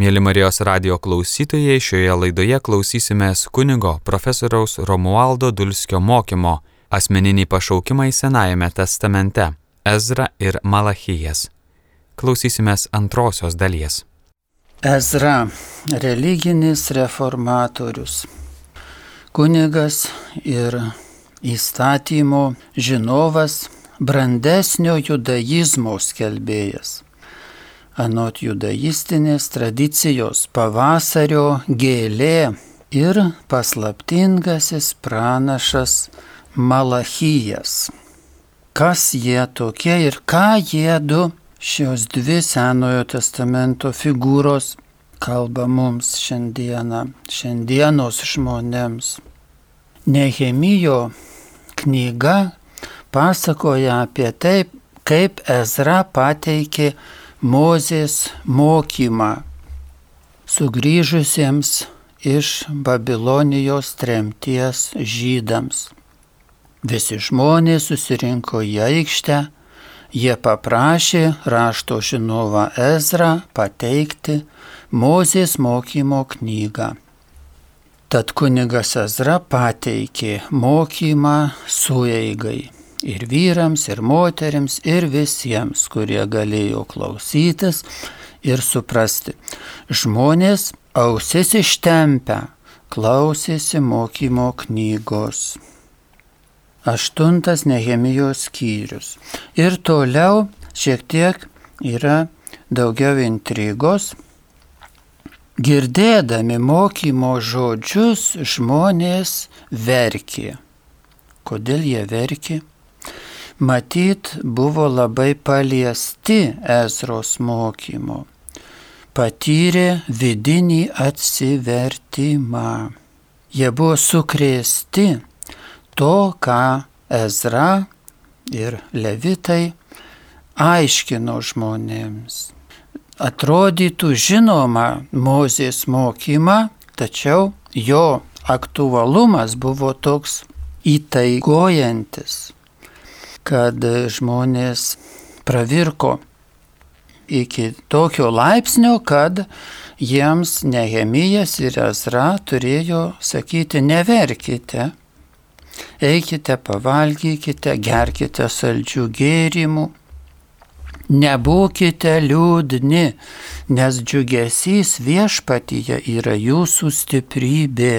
Mėly Marijos radio klausytojai, šioje laidoje klausysimės kunigo profesoriaus Romualdo Dulskio mokymo asmeniniai pašaukimai Senajame testamente - Ezra ir Malachijas. Klausysimės antrosios dalies. Ezra - religinis reformatorius. Kunigas ir įstatymo žinovas, brandesnio judaizmo skelbėjas anot judaistinės tradicijos pavasario gėlė ir paslaptingasis pranašas Malachijas. Kas jie tokie ir ką jie du šios dvi Senojo testamento figūros kalba mums šiandieną, šiandienos žmonėms. Nehemijo knyga pasakoja apie taip, kaip Ezra pateikė Mozės mokymą sugrįžusiems iš Babilonijos tremties žydams. Visi žmonės susirinko į aikštę, jie paprašė rašto žinovą Ezrą pateikti Mozės mokymo knygą. Tad kunigas Ezra pateikė mokymą sueigai ir vyrams, ir moteriams, ir visiems, kurie galėjo klausytis ir suprasti. Žmonės ausis ištempę klausėsi mokymo knygos. Aštuntas Nehemijos skyrius. Ir toliau šiek tiek yra daugiau intrigos. Girdėdami mokymo žodžius žmonės verkė. Kodėl jie verkė? Matyt buvo labai paliesti Ezros mokymo, patyrė vidinį atsivertimą. Jie buvo sukrėsti to, ką Ezra ir Levitai aiškino žmonėms. Atrodytų žinoma Mozės mokymą, tačiau jo aktualumas buvo toks įtaigojantis kad žmonės pravirko iki tokio laipsnio, kad jiems Nehemijas ir Ezra turėjo sakyti, neverkite, eikite, pavalgykite, gerkite saldžių gėrimų, nebūkite liūdni, nes džiugesys viešpatyje yra jūsų stiprybė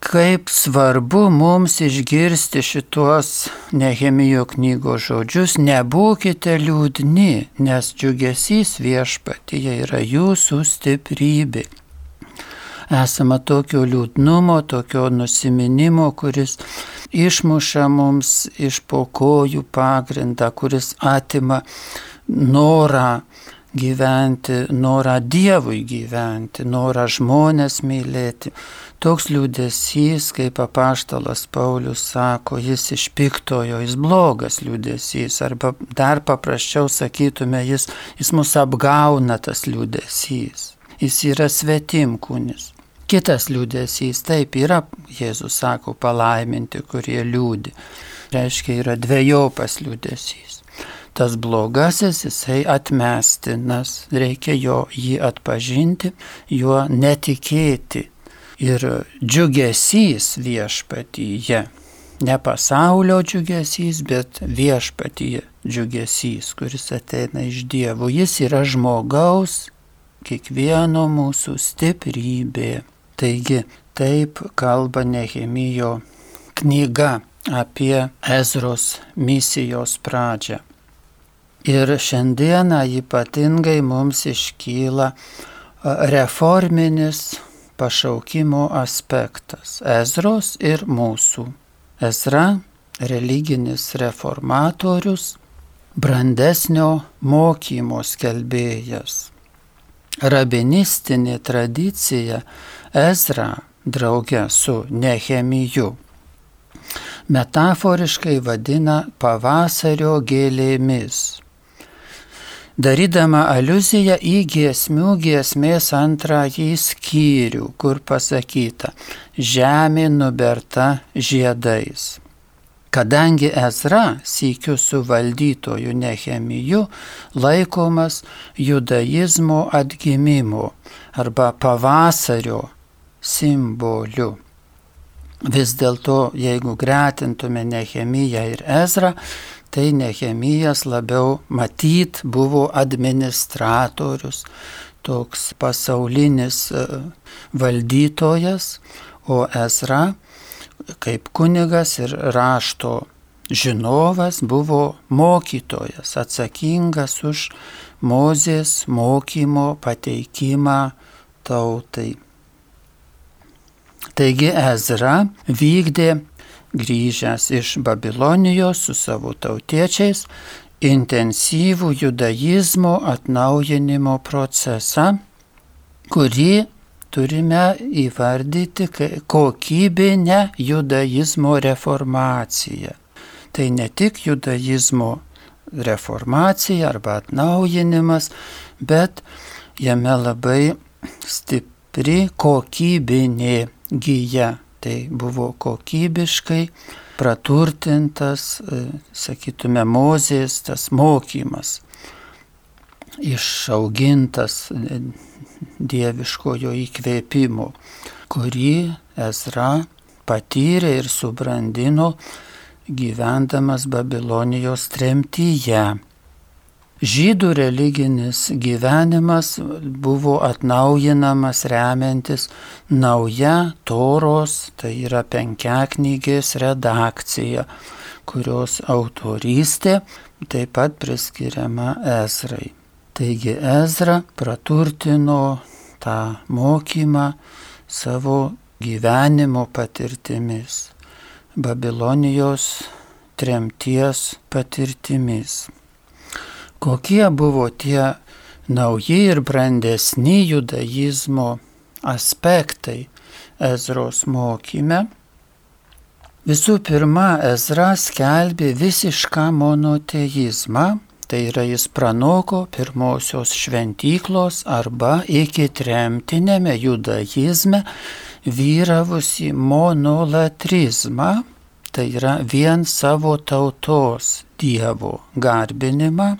kaip svarbu mums išgirsti šitos Nehemijo knygos žodžius, nebūkite liūdni, nes džiugesys viešpatyje yra jūsų stiprybė. Esama tokio liūdnumo, tokio nusiminimo, kuris išmuša mums iš pokojų pagrindą, kuris atima norą gyventi, norą Dievui gyventi, norą žmonės mylėti. Toks liūdėsys, kaip apaštalas Paulius sako, jis iš piktojo, jis blogas liūdėsys, arba dar paprasčiau sakytume, jis, jis mus apgauna tas liūdėsys. Jis yra svetimkūnis. Kitas liūdėsys, taip yra, Jėzus sako, palaiminti, kurie liūdi. Reiškia, yra dviejopas liūdėsys. Tas blogasis, jisai atmestinas, reikia jo jį atpažinti, juo netikėti ir džiugesys viešpatyje. Ne pasaulio džiugesys, bet viešpatyje džiugesys, kuris ateina iš Dievo. Jis yra žmogaus, kiekvieno mūsų stiprybė. Taigi taip kalba Nehemijo knyga apie Ezros misijos pradžią. Ir šiandieną ypatingai mums iškyla reforminis pašaukimo aspektas - Ezros ir mūsų. Ezra - religinis reformatorius, brandesnio mokymo skelbėjas. Rabinistinė tradicija Ezra drauge su Nehemiju metaforiškai vadina pavasario gėlėmis darydama aluziją į giesmių giesmės antrąjį skyrių, kur pasakyta Žemė nuberta žiedais. Kadangi Ezra sykiu su valdytoju Nehemiju laikomas judaizmo atgimimo arba pavasario simboliu. Vis dėlto, jeigu gretintume Nehemiją ir Ezra, tai Nehemijas labiau matyt buvo administratorius, toks pasaulinis e, valdytojas, o Ezra kaip kunigas ir rašto žinovas buvo mokytojas, atsakingas už Mozės mokymo pateikimą tautai. Taigi Ezra vykdė grįžęs iš Babilonijos su savo tautiečiais intensyvų judaizmo atnaujinimo procesą, kurį turime įvardyti kokybinę judaizmo reformaciją. Tai ne tik judaizmo reformacija arba atnaujinimas, bet jame labai stipri kokybinė gyja. Tai buvo kokybiškai praturtintas, e, sakytume, mozės tas mokymas, išaugintas e, dieviškojo įkvėpimo, kurį Ezra patyrė ir subrandino gyvendamas Babilonijos tremtyje. Žydų religinis gyvenimas buvo atnaujinamas remiantis nauja Toros, tai yra penkiaknygės redakcija, kurios autorystė taip pat priskiriama Ezrai. Taigi Ezra praturtino tą mokymą savo gyvenimo patirtimis, Babilonijos tremties patirtimis kokie buvo tie nauji ir brandesni judaizmo aspektai Ezros mokyme. Visų pirma, Ezra skelbė visišką monoteizmą, tai yra jis pranoko pirmosios šventyklos arba iki tremtinėme judaizme vyravusi monolatrizmą, tai yra vien savo tautos dievo garbinimą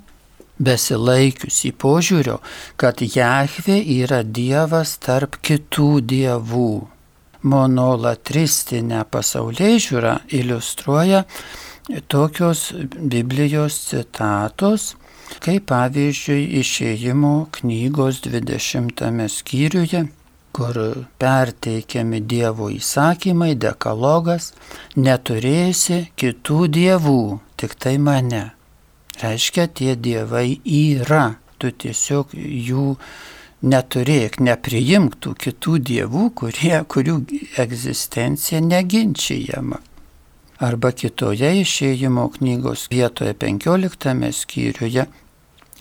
besilaikiusi požiūrio, kad Jahve yra Dievas tarp kitų dievų. Monolatristinę pasaulyje žiūrą iliustruoja tokios Biblijos citatos, kaip pavyzdžiui išėjimo knygos 20 skyriuje, kur perteikiami Dievo įsakymai, dekalogas, neturėsi kitų dievų, tik tai mane. Reiškia, tie dievai yra, tu tiesiog jų neturėk, nepriimk tų kitų dievų, kurie, kurių egzistencija neginčiama. Arba kitoje išėjimo knygos vietoje 15 skyriuje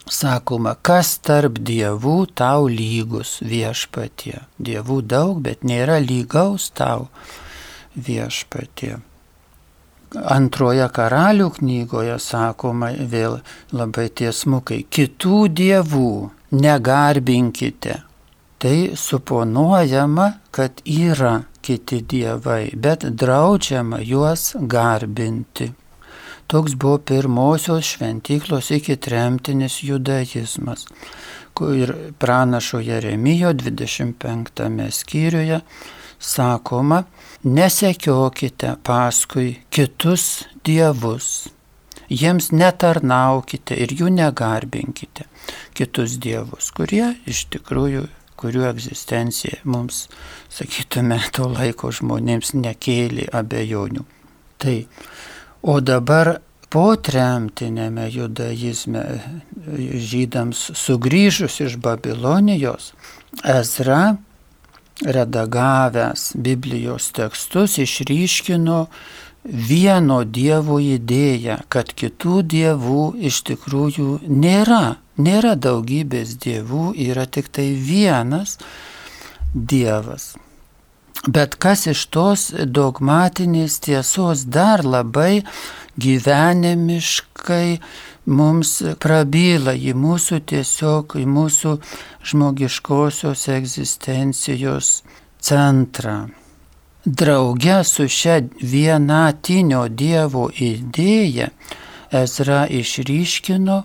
sakoma, kas tarp dievų tau lygus viešpatie. Dievų daug, bet nėra lygaus tau viešpatie. Antroje karalių knygoje sakoma vėl labai tiesmukai, kitų dievų negarbinkite. Tai suponuojama, kad yra kiti dievai, bet draudžiama juos garbinti. Toks buvo pirmosios šventyklos iki tremtinis judaizmas, kur pranašo Jeremijo 25 skyriuje sakoma, nesekiokite paskui kitus dievus, jiems netarnaukite ir jų negarbinkite, kitus dievus, kurie iš tikrųjų, kurių egzistencija mums, sakytume, to laiko žmonėms nekėlė abejonių. Tai, o dabar po tremtinėme judaizme žydams sugrįžus iš Babilonijos, Ezra redagavęs Biblijos tekstus išryškino vieno Dievo idėją, kad kitų dievų iš tikrųjų nėra. Nėra daugybės dievų, yra tik tai vienas Dievas. Bet kas iš tos dogmatinės tiesos dar labai gyvenimiškai mums prabyla į mūsų tiesiog, į mūsų žmogiškosios egzistencijos centrą. drauge su šia vienatinio Dievo idėja Ezra išryškino,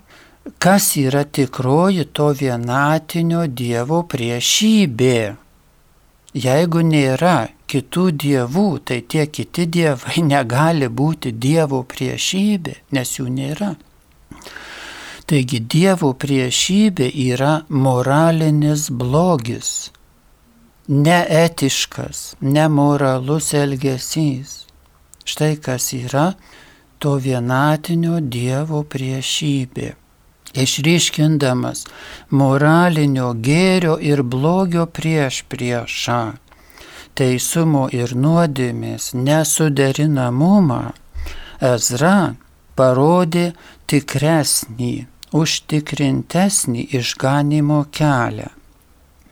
kas yra tikroji to vienatinio Dievo priešybė. Jeigu nėra kitų dievų, tai tie kiti dievai negali būti Dievo priešybė, nes jų nėra. Taigi Dievo priešybė yra moralinis blogis, neetiškas, nemoralus elgesys. Štai kas yra to vienatinio Dievo priešybė. Išryškindamas moralinio gėrio ir blogio prieš priešą, teisumo ir nuodėmės nesuderinamumą, Ezra parodė tikresnį, užtikrintesnį išganimo kelią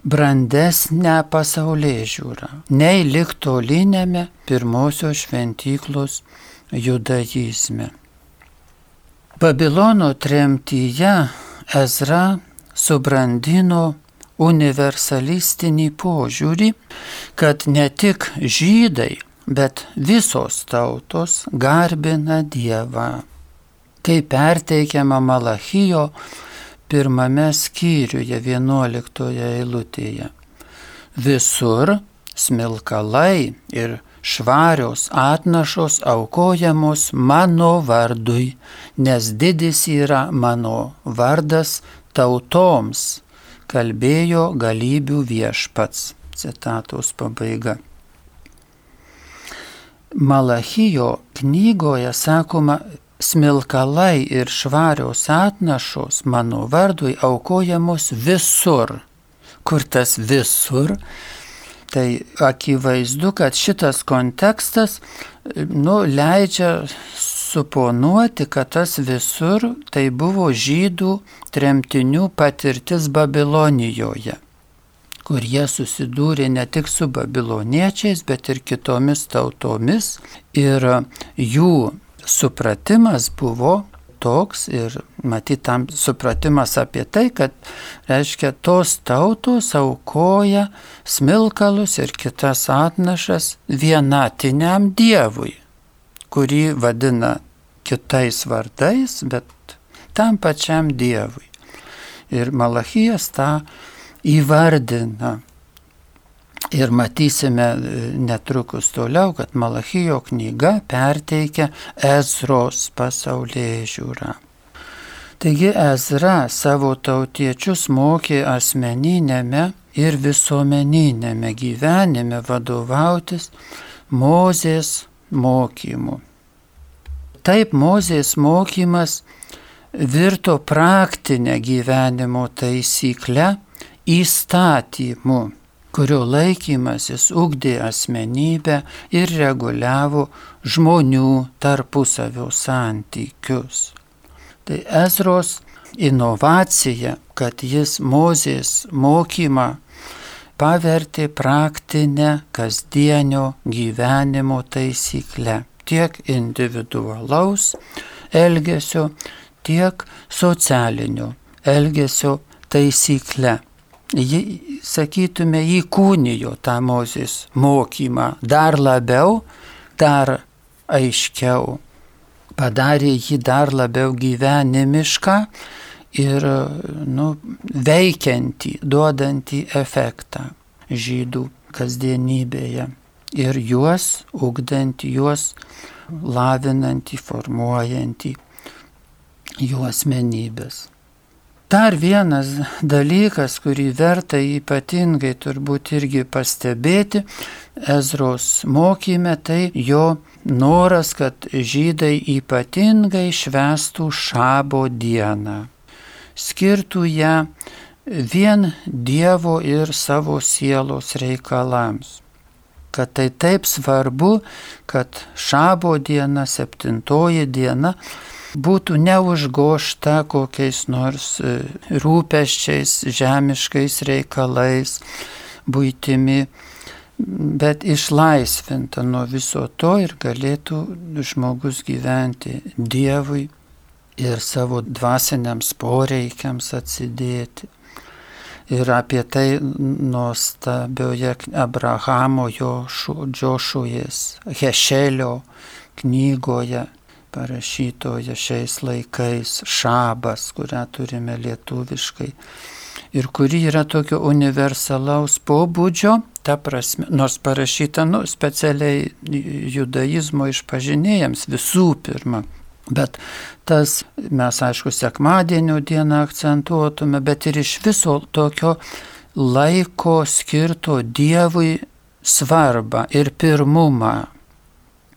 brandesnę pasaulyje žiūrą, nei liktolinėme pirmosios šventyklos judaizme. Babilono tremtyje Ezra subrandino universalistinį požiūrį, kad ne tik žydai, bet visos tautos garbina Dievą. Kai perteikiama Malachijo pirmame skyriuje 11 eilutėje. Visur smilkalai ir švarios atnašos aukojamos mano vardui, nes didis yra mano vardas tautoms, kalbėjo galybių viešpats. Citatos pabaiga. Malachijo knygoje sakoma, smilkalai ir švarios atnašos mano vardui aukojamos visur. Kur tas visur? Tai akivaizdu, kad šitas kontekstas nu, leidžia suponuoti, kad tas visur tai buvo žydų tremtinių patirtis Babilonijoje, kur jie susidūrė ne tik su babiloniečiais, bet ir kitomis tautomis. Ir jų supratimas buvo toks ir matyt tam supratimas apie tai, kad reiškia tos tautos aukoja smilkalus ir kitas atnašas vienatiniam Dievui, kurį vadina kitais vardais, bet tam pačiam Dievui. Ir Malachijas tą įvardina. Ir matysime netrukus toliau, kad Malachijo knyga perteikia Ezros pasaulyje žiūrą. Taigi Ezra savo tautiečius mokė asmeninėme ir visuomeninėme gyvenime vadovautis Mozės mokymu. Taip Mozės mokymas virto praktinę gyvenimo taisyklę įstatymu kurio laikymasis ugdė asmenybę ir reguliavo žmonių tarpusavio santykius. Tai Ezros inovacija, kad jis Mozės mokymą pavertė praktinę kasdienio gyvenimo taisyklę tiek individualaus elgesio, tiek socialinio elgesio taisyklę ji, sakytume, įkūnijo tą Mozės mokymą. Dar labiau, dar aiškiau, padarė jį dar labiau gyvenimišką ir nu, veikiantį, duodantį efektą žydų kasdienybėje. Ir juos ugdantį, juos lavinantį, formuojantį jų asmenybės. Dar vienas dalykas, kurį verta ypatingai turbūt irgi pastebėti Ezros mokyme, tai jo noras, kad žydai ypatingai švestų šabo dieną, skirtų ją vien Dievo ir savo sielos reikalams. Kad tai taip svarbu, kad šabo diena, septintoji diena būtų neužgošta kokiais nors e, rūpeščiais, žemiškais reikalais, būtimi, bet išlaisvinta nuo viso to ir galėtų žmogus gyventi Dievui ir savo dvasiniams poreikiams atsidėti. Ir apie tai nuostabioje Abrahamo Džošujas Hešelio knygoje parašytoje šiais laikais Šabas, kurią turime lietuviškai ir kuri yra tokio universalaus pobūdžio, ta prasme, nors parašyta nu, specialiai judaizmo išpažinėjams visų pirma. Bet tas mes, aišku, sekmadienio dieną akcentuotume, bet ir iš viso tokio laiko skirto Dievui svarbą ir pirmumą.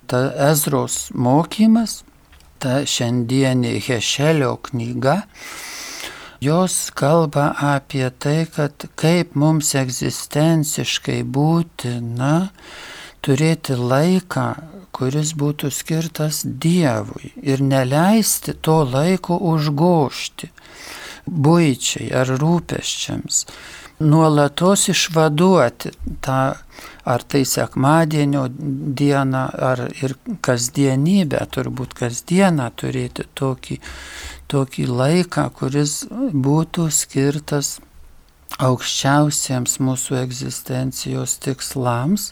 Ta Ezros mokymas, ta šiandienė Hešelio knyga, jos kalba apie tai, kad kaip mums egzistenciškai būtina turėti laiką, kuris būtų skirtas Dievui ir neleisti to laiko užgošti būčiai ar rūpeščiams, nuolatos išvaduoti tą ar tai sekmadienio dieną, ar ir kasdienybę, turbūt kasdieną turėti tokį tokį laiką, kuris būtų skirtas aukščiausiems mūsų egzistencijos tikslams,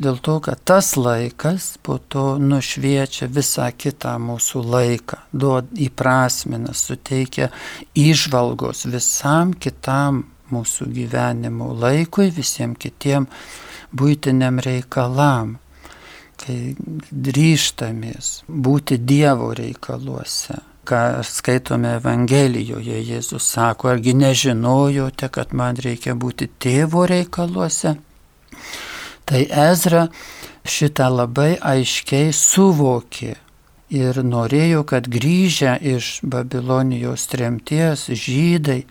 dėl to, kad tas laikas po to nušviečia visą kitą mūsų laiką, duod įprasmina, suteikia išvalgos visam kitam mūsų gyvenimo laikui, visiems kitiem būtiniam reikalam, kai ryštamės būti Dievo reikaluose ką skaitome Evangelijoje, Jėzus sako, argi nežinojote, kad man reikia būti tėvo reikaluose? Tai Ezra šitą labai aiškiai suvokė ir norėjo, kad grįžę iš Babilonijos tremties žydai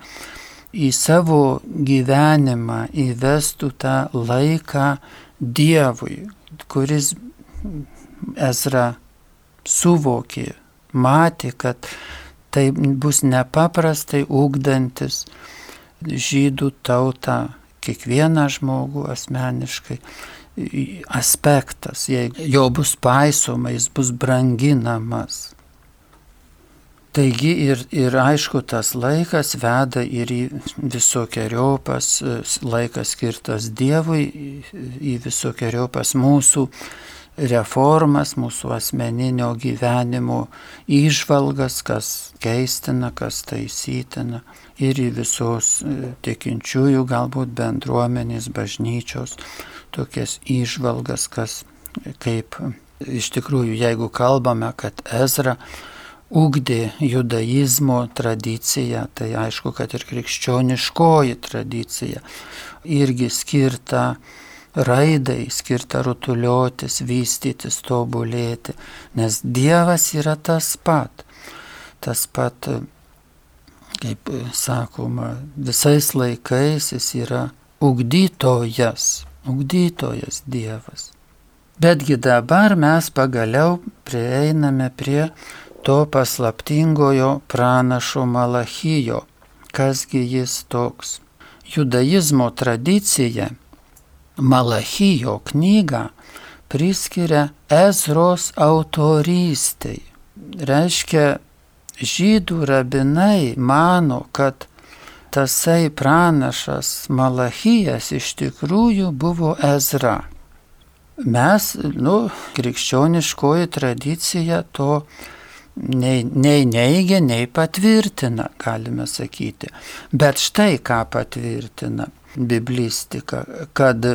į savo gyvenimą įvestų tą laiką Dievui, kuris Ezra suvokė matė, kad tai bus nepaprastai ugdantis žydų tautą, kiekvieną žmogų asmeniškai aspektas, jei jo bus paisoma, jis bus branginamas. Taigi ir, ir aišku, tas laikas veda ir į visokiojopas, laikas skirtas Dievui, į visokiojopas mūsų reformas, mūsų asmeninio gyvenimo išvalgas, kas keistina, kas taisytina ir į visos e, tikinčiųjų galbūt bendruomenės, bažnyčios tokias išvalgas, kas kaip iš tikrųjų, jeigu kalbame, kad Ezra ugdė judaizmo tradiciją, tai aišku, kad ir krikščioniškoji tradicija irgi skirta raidai skirta rutuliotis, vystytis, tobulėti, nes Dievas yra tas pat. Tas pat, kaip sakoma, visais laikais jis yra ugdytojas, ugdytojas Dievas. Betgi dabar mes pagaliau prieiname prie to paslaptingojo pranašo Malachijo. Kasgi jis toks? Judaizmo tradicija Malachijo knygą priskiria Ezros autorystai. Reiškia, žydų rabinai mano, kad tasai pranašas Malachijas iš tikrųjų buvo Ezra. Mes, nu, krikščioniškoji tradicija to nei, nei neigia, nei patvirtina, galime sakyti. Bet štai ką patvirtina biblistika, kad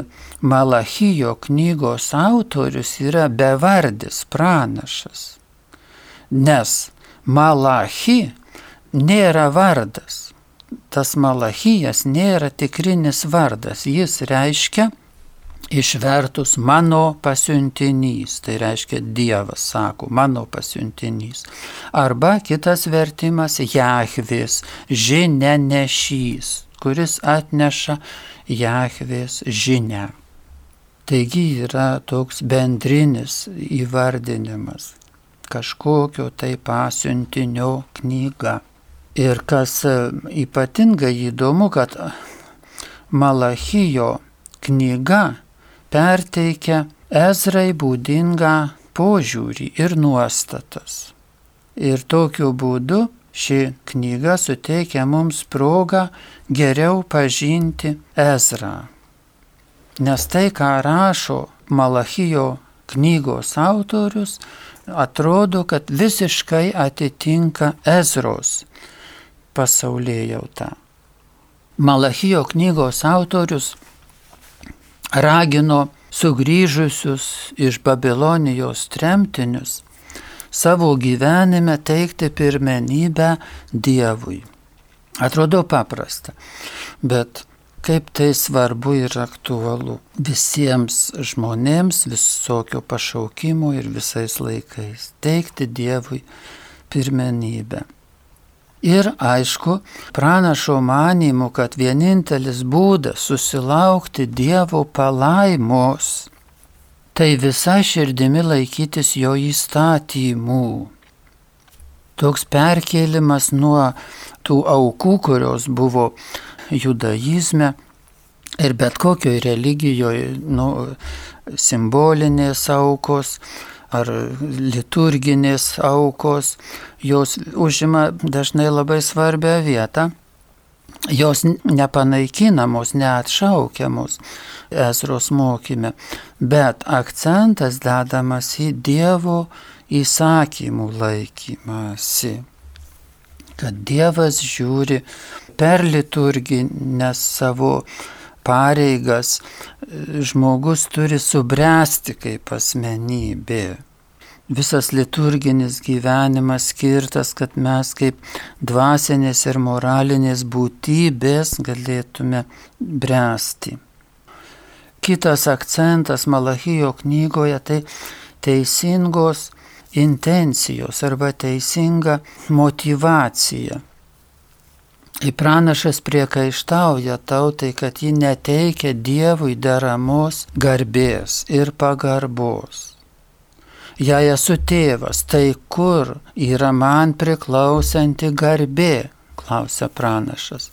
Malachijo knygos autorius yra bevardis pranašas. Nes Malachi nėra vardas. Tas Malachijas nėra tikrinis vardas. Jis reiškia išvertus mano pasiuntinys, tai reiškia Dievas sako, mano pasiuntinys. Arba kitas vertimas Jahvis, žinia nešys, kuris atneša Jahvės žinę. Taigi yra toks bendrinis įvardinimas, kažkokio tai pasiuntinio knyga. Ir kas e, ypatingai įdomu, kad Malachijo knyga perteikia Ezrai būdingą požiūrį ir nuostatas. Ir tokiu būdu ši knyga suteikia mums progą geriau pažinti Ezrą. Nes tai, ką rašo Malachijo knygos autorius, atrodo, kad visiškai atitinka Ezros pasaulyje jautą. Malachijo knygos autorius ragino sugrįžusius iš Babilonijos tremtinius savo gyvenime teikti pirmenybę Dievui. Atrodo paprasta, bet kaip tai svarbu ir aktualu visiems žmonėms visokio pašaukimo ir visais laikais. Teikti Dievui pirmenybę. Ir aišku, pranašo manimu, kad vienintelis būdas susilaukti Dievo palaimos, tai visa širdimi laikytis jo įstatymų. Toks perkėlimas nuo tų aukų, kurios buvo judaizme ir bet kokioje religijoje, nu, simbolinės aukos, ar liturginės aukos, jos užima dažnai labai svarbią vietą. Jos nepanaikinamos, neatšaukiamos Ezros mokyme, bet akcentas dedamas į Dievo įsakymų laikymasi. Kad Dievas žiūri per liturginės savo pareigas žmogus turi subręsti kaip asmenybė. Visas liturginis gyvenimas skirtas, kad mes kaip dvasinės ir moralinės būtybės galėtume bręsti. Kitas akcentas Malachijo knygoje tai teisingos intencijos arba teisinga motivacija Ir pranašas priekaištauja tautai, kad ji neteikia Dievui deramos garbės ir pagarbos. Jei esu tėvas, tai kur yra man priklausanti garbė, klausia pranašas.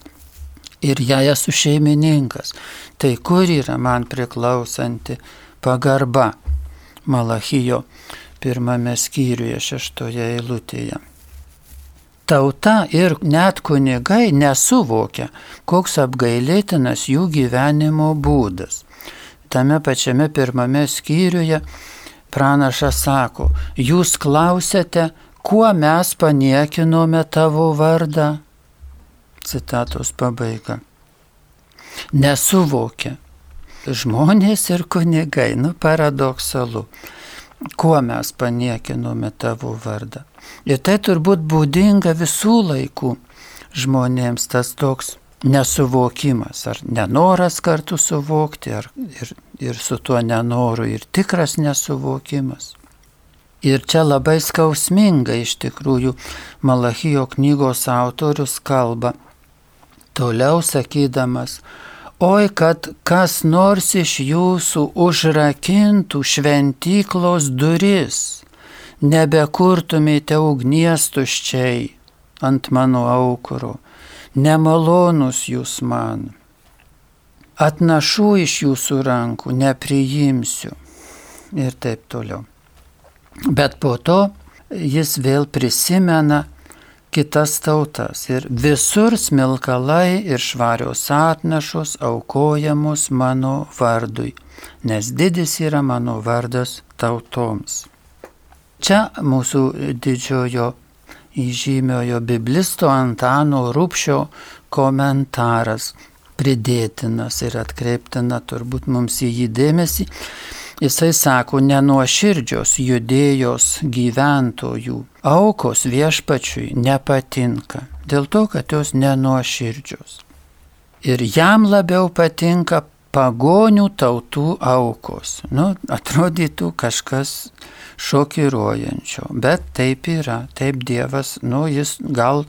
Ir jei esu šeimininkas, tai kur yra man priklausanti pagarba. Malachijo pirmame skyriuje šeštoje eilutėje tauta ir net kunigai nesuvokia, koks apgailėtinas jų gyvenimo būdas. Tame pačiame pirmame skyriuje pranašas sako, jūs klausėte, kuo mes paniekinome tavo vardą. Citatos pabaiga. Nesuvokia. Žmonės ir kunigai, nu paradoksalu kuo mes paniekinome tavo vardą. Ir tai turbūt būdinga visų laikų žmonėms tas toks nesuvokimas, ar nenoras kartu suvokti, ar ir, ir su tuo nenoru, ir tikras nesuvokimas. Ir čia labai skausminga iš tikrųjų Malachijo knygos autorius kalba, toliau sakydamas, Oi, kad kas nors iš jūsų užrakintų šventyklos duris, nebekurtumėte ugnies tuščiai ant mano aukuro, nemalonus jūs man. Atnašų iš jūsų rankų nepriimsiu ir taip toliau. Bet po to jis vėl prisimena, kitas tautas ir visur smilkalai ir švarios atnašos aukojamos mano vardui, nes didis yra mano vardas tautoms. Čia mūsų didžiojo įžymiojo biblisto Antano Rūpšio komentaras pridėtinas ir atkreiptina turbūt mums į jį dėmesį, Jisai sako, nenuoširdžios judėjos gyventojų aukos viešpačiui nepatinka, dėl to, kad jos nenuoširdžios. Ir jam labiau patinka pagonių tautų aukos. Nu, atrodytų kažkas šokiruojančio, bet taip yra, taip Dievas, nu, jis gal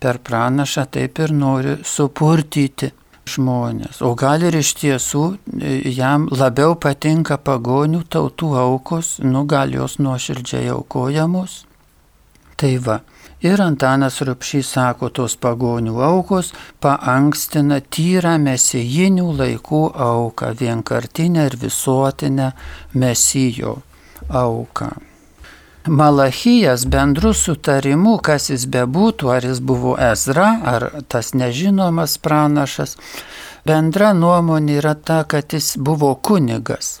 per pranašą taip ir nori supurtyti žmonės. O gal ir iš tiesų e, jam labiau patinka pagonių tautų aukos, nu gal jos nuoširdžiai aukojamos. Tai va. Ir Antanas Rupšys sako, tos pagonių aukos paankstina tyrą mesijinių laikų auką, vienkartinę ir visuotinę mesijo auką. Malachijas bendru sutarimu, kas jis bebūtų, ar jis buvo Ezra, ar tas nežinomas pranašas, bendra nuomonė yra ta, kad jis buvo kunigas.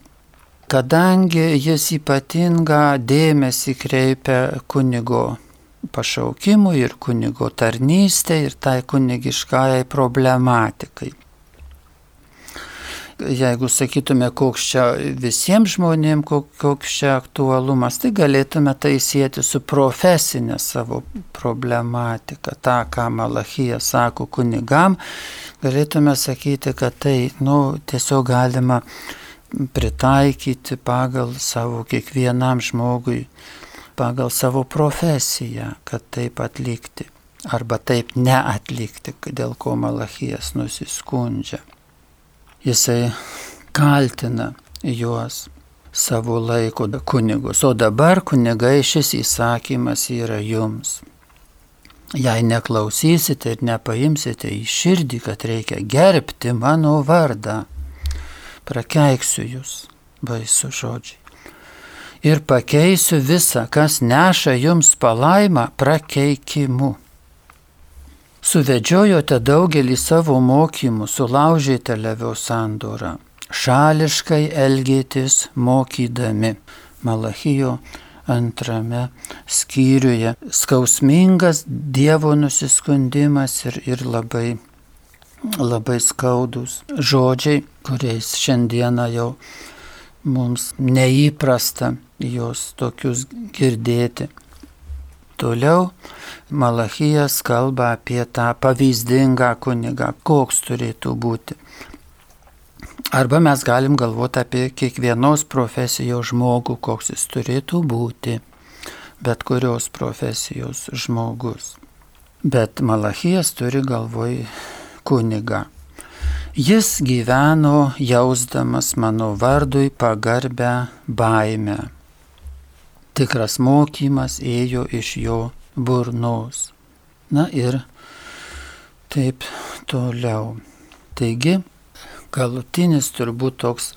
Kadangi jis ypatingą dėmesį kreipia kunigo pašaukimui ir kunigo tarnystė ir tai kunigiškajai problematikai jeigu sakytume, koks čia visiems žmonėms, koks čia aktualumas, tai galėtume tai sėti su profesinė savo problematika. Ta, ką Malachija sako kunigam, galėtume sakyti, kad tai nu, tiesiog galima pritaikyti pagal savo kiekvienam žmogui, pagal savo profesiją, kad taip atlikti. Arba taip neatlikti, dėl ko Malachijas nusiskundžia jisai kaltina juos savo laiko kunigus. O dabar kunigai šis įsakymas yra jums. Jei neklausysite ir nepaimsite į širdį, kad reikia gerbti mano vardą, prakeiksiu jūs, baisu žodžiai. Ir pakeisiu visą, kas neša jums palaimą prakeikimu. Suvedžiojote daugelį savo mokymų, sulaužėte levio sandorą, šališkai elgėtis mokydami. Malachijo antrame skyriuje skausmingas Dievo nusiskundimas ir, ir labai, labai skaudus žodžiai, kuriais šiandieną jau mums neįprasta juos tokius girdėti. Toliau Malachijas kalba apie tą pavyzdingą kunigą, koks turėtų būti. Arba mes galim galvoti apie kiekvienos profesijos žmogų, koks jis turėtų būti, bet kurios profesijos žmogus. Bet Malachijas turi galvoj kunigą. Jis gyveno jausdamas mano vardui pagarbę baimę tikras mokymas ėjo iš jo burnos. Na ir taip toliau. Taigi, galutinis turbūt toks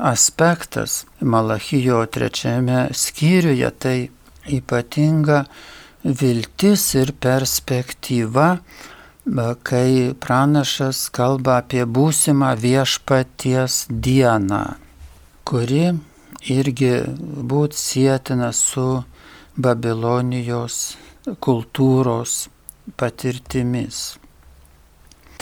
aspektas Malachijo trečiame skyriuje tai ypatinga viltis ir perspektyva, kai pranašas kalba apie būsimą viešpaties dieną, kuri irgi būti sėtina su Babilonijos kultūros patirtimis.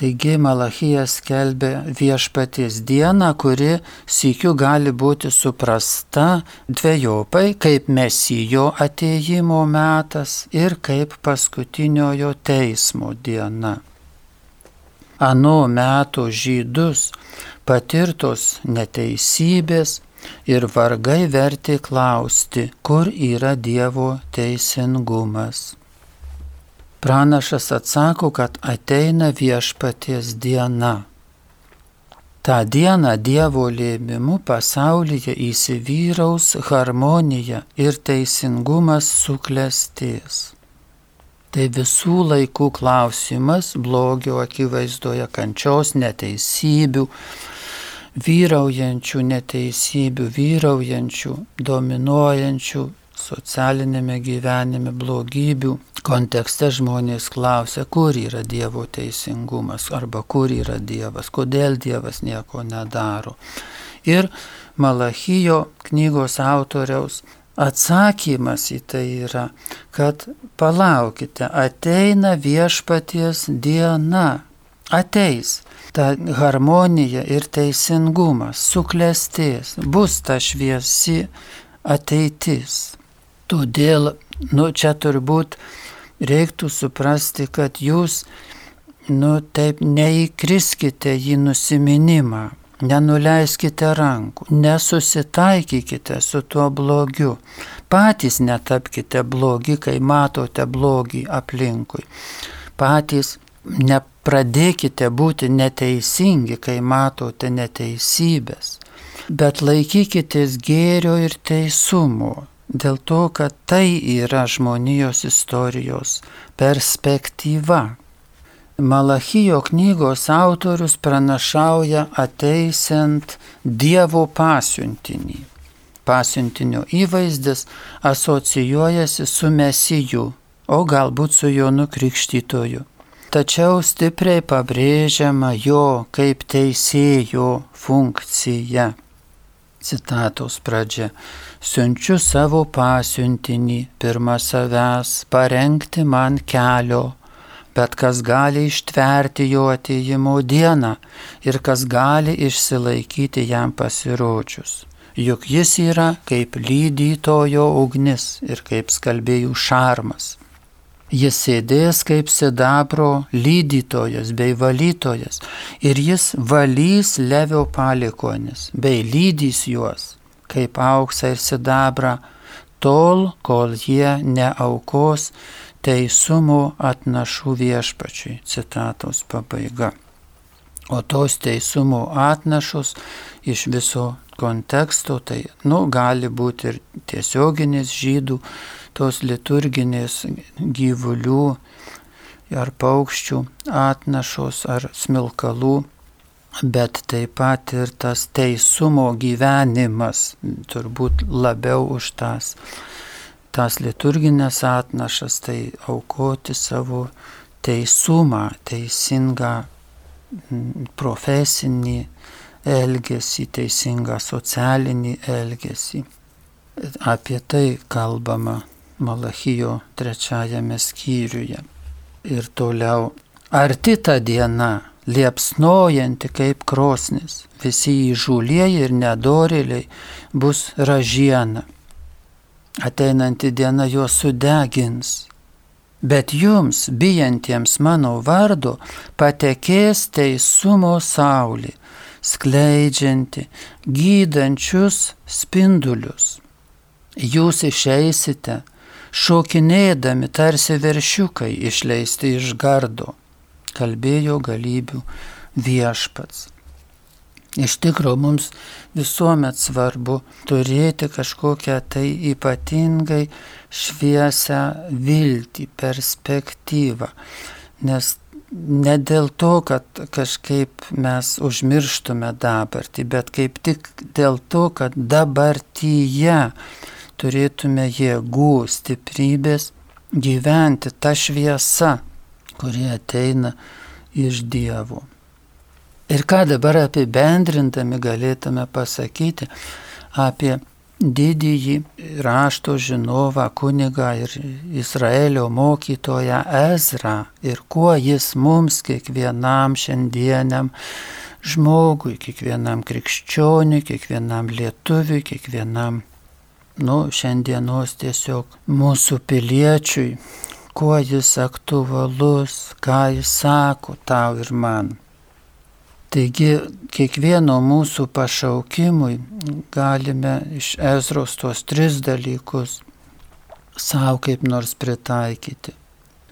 Taigi Malachijas skelbė viešpaties dieną, kuri sykiu gali būti suprasta dviejopai, kaip mesijo ateimo metas ir kaip paskutiniojo teismo diena. Anu metų žydus patirtos neteisybės ir vargai verti klausti, kur yra Dievo teisingumas. Pranašas atsako, kad ateina viešpaties diena. Ta diena Dievo lėmimu pasaulyje įsivyraus harmonija ir teisingumas suklestės. Tai visų laikų klausimas blogio akivaizdoje kančios neteisybių, vyraujančių neteisybių, vyraujančių, dominuojančių socialinėme gyvenime blogybių kontekste žmonės klausia, kur yra Dievo teisingumas arba kur yra Dievas, kodėl Dievas nieko nedaro. Ir Malachijo knygos autoriaus atsakymas į tai yra, kad palaukite, ateina viešpaties diena, ateis ta harmonija ir teisingumas suklestės, bus ta šviesi ateitis. Todėl, nu, čia turbūt reiktų suprasti, kad jūs, nu, taip neįkriskite į nusiminimą, nenuleiskite rankų, nesusitaikykite su tuo blogiu, patys netapkite blogi, kai matote blogį aplinkui, patys nepradėkite būti neteisingi, kai matote neteisybės, bet laikykitės gėrio ir teisumo, dėl to, kad tai yra žmonijos istorijos perspektyva. Malachijo knygos autorius pranašauja ateisiant Dievo pasiuntinį. pasiuntinio įvaizdis asocijuojasi su mesiju, o galbūt su Jonu Krikštytoju. Tačiau stipriai pabrėžiama jo kaip teisėjo funkcija. Citatos pradžia. Siunčiu savo pasiuntinį pirmą savęs parengti man kelio bet kas gali ištverti jo ateimo dieną ir kas gali išsilaikyti jam pasirodžius. Juk jis yra kaip lydytojo ugnis ir kaip skalbėjų šarmas. Jis sėdės kaip sidabro lydytojas bei valytojas ir jis valys levio palikonis bei lydys juos kaip auksą ir sidabrą tol, kol jie neaukos teisumo atnašų viešpačiui. Citatos pabaiga. O tos teisumo atnašos iš viso konteksto, tai, nu, gali būti ir tiesioginis žydų, tos liturginės gyvulių ar paukščių atnašos ar smilkalų, bet taip pat ir tas teisumo gyvenimas, turbūt labiau už tas tas liturginės atnašas, tai aukoti savo teisumą, teisingą profesinį elgesį, teisingą socialinį elgesį. Apie tai kalbama Malachijo trečiajame skyriuje. Ir toliau, arti ta diena, liepsnojanti kaip krosnis, visi įžulieji ir nedorėliai bus ražiena ateinanti diena juos sudegins. Bet jums, bijantiems mano vardo, patekės teisumo saulė, skleidžianti, gydančius spindulius. Jūs išeisite, šokinėdami tarsi veršiukai išleisti iš gardo, kalbėjo galybių viešpats. Iš tikrųjų, mums visuomet svarbu turėti kažkokią tai ypatingai šviesę viltį, perspektyvą. Nes ne dėl to, kad kažkaip mes užmirštume dabartį, bet kaip tik dėl to, kad dabartyje turėtume jėgų, stiprybės gyventi tą šviesą, kuri ateina iš Dievo. Ir ką dabar apibendrindami galėtume pasakyti apie didįjį rašto žinovą kunigą ir Izraelio mokytoją Ezra ir kuo jis mums kiekvienam šiandieniam žmogui, kiekvienam krikščioniui, kiekvienam lietuviui, kiekvienam, nu, šiandienos tiesiog mūsų piliečiui, kuo jis aktualus, ką jis sako tau ir man. Taigi kiekvieno mūsų pašaukimui galime iš Ezros tuos tris dalykus savo kaip nors pritaikyti.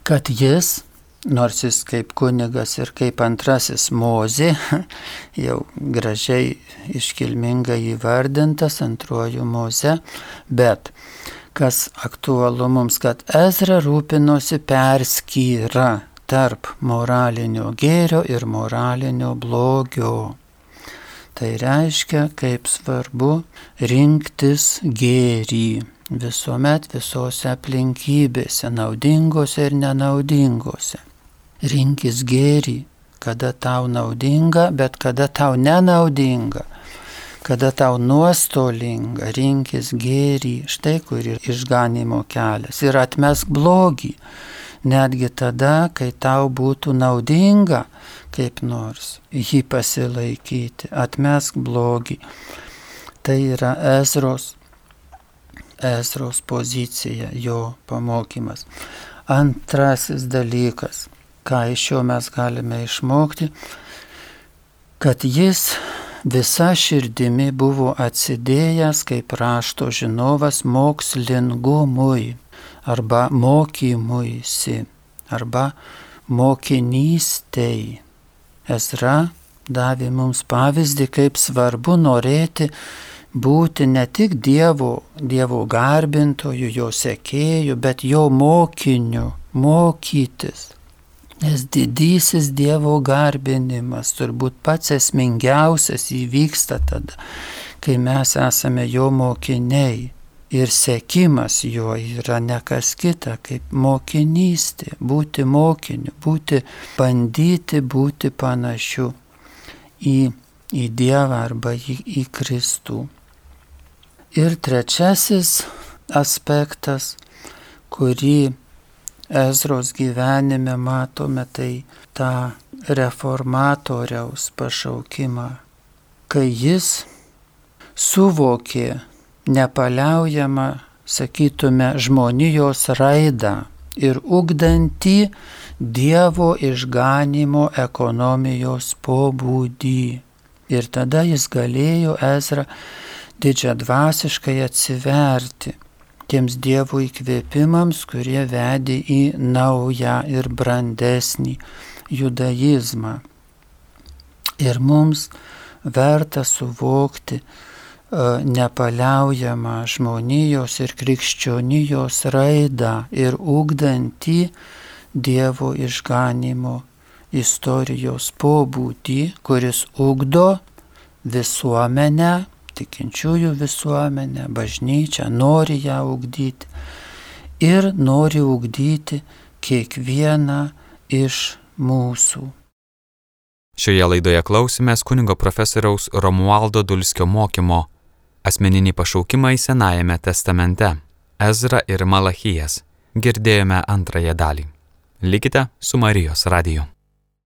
Kad jis, nors jis kaip kunigas ir kaip antrasis mozė, jau gražiai iškilmingai įvardintas antruoju moze, bet kas aktualu mums, kad Ezra rūpinosi perskyra tarp moralinio gėrio ir moralinio blogio. Tai reiškia, kaip svarbu rinktis gėrį visuomet visose aplinkybėse, naudingose ir nenaudingose. Rinkis gėrį, kada tau naudinga, bet kada tau nenaudinga, kada tau nuostolinga, rinkis gėrį, štai kur ir išganimo kelias ir atmesk blogį netgi tada, kai tau būtų naudinga kaip nors jį pasilaikyti, atmesk blogį. Tai yra Ezros, Ezros pozicija, jo pamokymas. Antrasis dalykas, ką iš jo mes galime išmokti, kad jis visa širdimi buvo atsidėjęs kaip rašto žinovas mokslingumui arba mokymuisi, arba mokinystei. Ezra davė mums pavyzdį, kaip svarbu norėti būti ne tik Dievo, Dievo garbintojų, jo sekėjų, bet jo mokiniu, mokytis. Nes didysis Dievo garbinimas turbūt pats esmingiausias įvyksta tada, kai mes esame jo mokiniai ir sekimas jo yra ne kas kita kaip mokinystė, būti mokiniu, būti, bandyti būti panašiu į, į Dievą arba į, į Kristų. Ir trečiasis aspektas, kurį Ezros gyvenime matome, tai tą reformatoriaus pašaukimą, kai jis suvokė nepaliaujamą, sakytume, žmonijos raidą ir ugdantį Dievo išganimo ekonomijos pobūdį. Ir tada jis galėjo Ezra didžiadvasiškai atsiverti tiems Dievo įkvėpimams, kurie vedė į naują ir brandesnį judaizmą. Ir mums verta suvokti nepaliaujamą žmonijos ir krikščionijos raidą ir ugdantį Dievo išganimo istorijos pobūdį, kuris ugdo visuomenę tikinčiųjų visuomenę, bažnyčią, nori ją ugdyti ir nori ugdyti kiekvieną iš mūsų. Šioje laidoje klausimės kunigo profesoriaus Romualdo Dulskio mokymo Asmeninį pašaukimą į Senajame testamente Ezra ir Malachijas. Girdėjome antrąją dalį. Likite su Marijos radiju.